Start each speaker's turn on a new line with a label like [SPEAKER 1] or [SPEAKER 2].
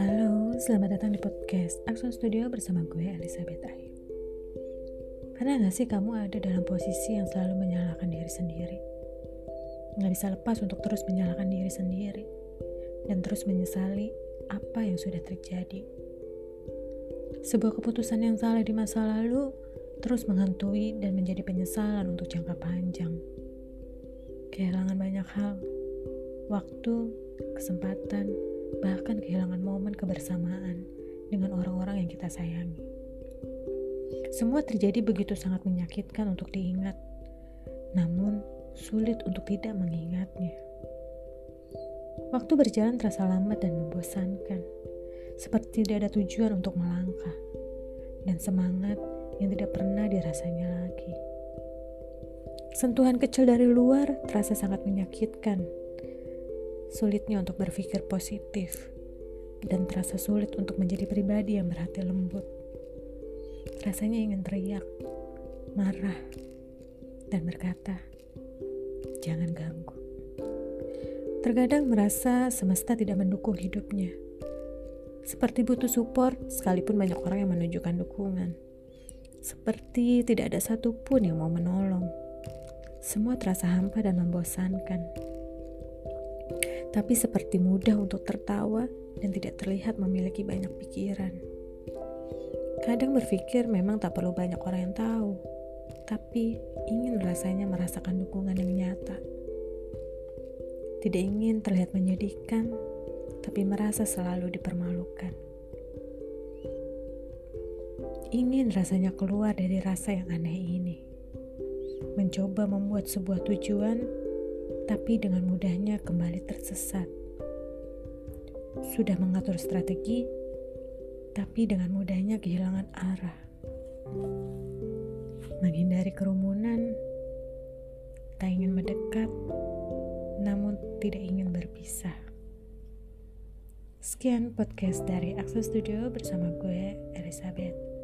[SPEAKER 1] Halo, selamat datang di podcast Action Studio bersama gue Elizabeth Ayu. Pernah gak sih kamu ada dalam posisi yang selalu menyalahkan diri sendiri? Gak bisa lepas untuk terus menyalahkan diri sendiri dan terus menyesali apa yang sudah terjadi. Sebuah keputusan yang salah di masa lalu terus menghantui dan menjadi penyesalan untuk jangka panjang. Kehilangan banyak hal, waktu, kesempatan, bahkan kehilangan momen kebersamaan dengan orang-orang yang kita sayangi. Semua terjadi begitu sangat menyakitkan untuk diingat, namun sulit untuk tidak mengingatnya. Waktu berjalan terasa lambat dan membosankan, seperti tidak ada tujuan untuk melangkah, dan semangat yang tidak pernah dirasanya lagi. Sentuhan kecil dari luar terasa sangat menyakitkan, sulitnya untuk berpikir positif, dan terasa sulit untuk menjadi pribadi yang berhati lembut. Rasanya ingin teriak, marah, dan berkata, "Jangan ganggu." Terkadang merasa semesta tidak mendukung hidupnya, seperti butuh support, sekalipun banyak orang yang menunjukkan dukungan. Seperti tidak ada satupun yang mau menolong. Semua terasa hampa dan membosankan tapi seperti mudah untuk tertawa dan tidak terlihat memiliki banyak pikiran. Kadang berpikir memang tak perlu banyak orang yang tahu, tapi ingin rasanya merasakan dukungan yang nyata. Tidak ingin terlihat menyedihkan, tapi merasa selalu dipermalukan. Ingin rasanya keluar dari rasa yang aneh ini. Mencoba membuat sebuah tujuan tapi dengan mudahnya kembali tersesat. Sudah mengatur strategi, tapi dengan mudahnya kehilangan arah. Menghindari kerumunan, tak ingin mendekat, namun tidak ingin berpisah. Sekian podcast dari Access Studio bersama gue, Elizabeth.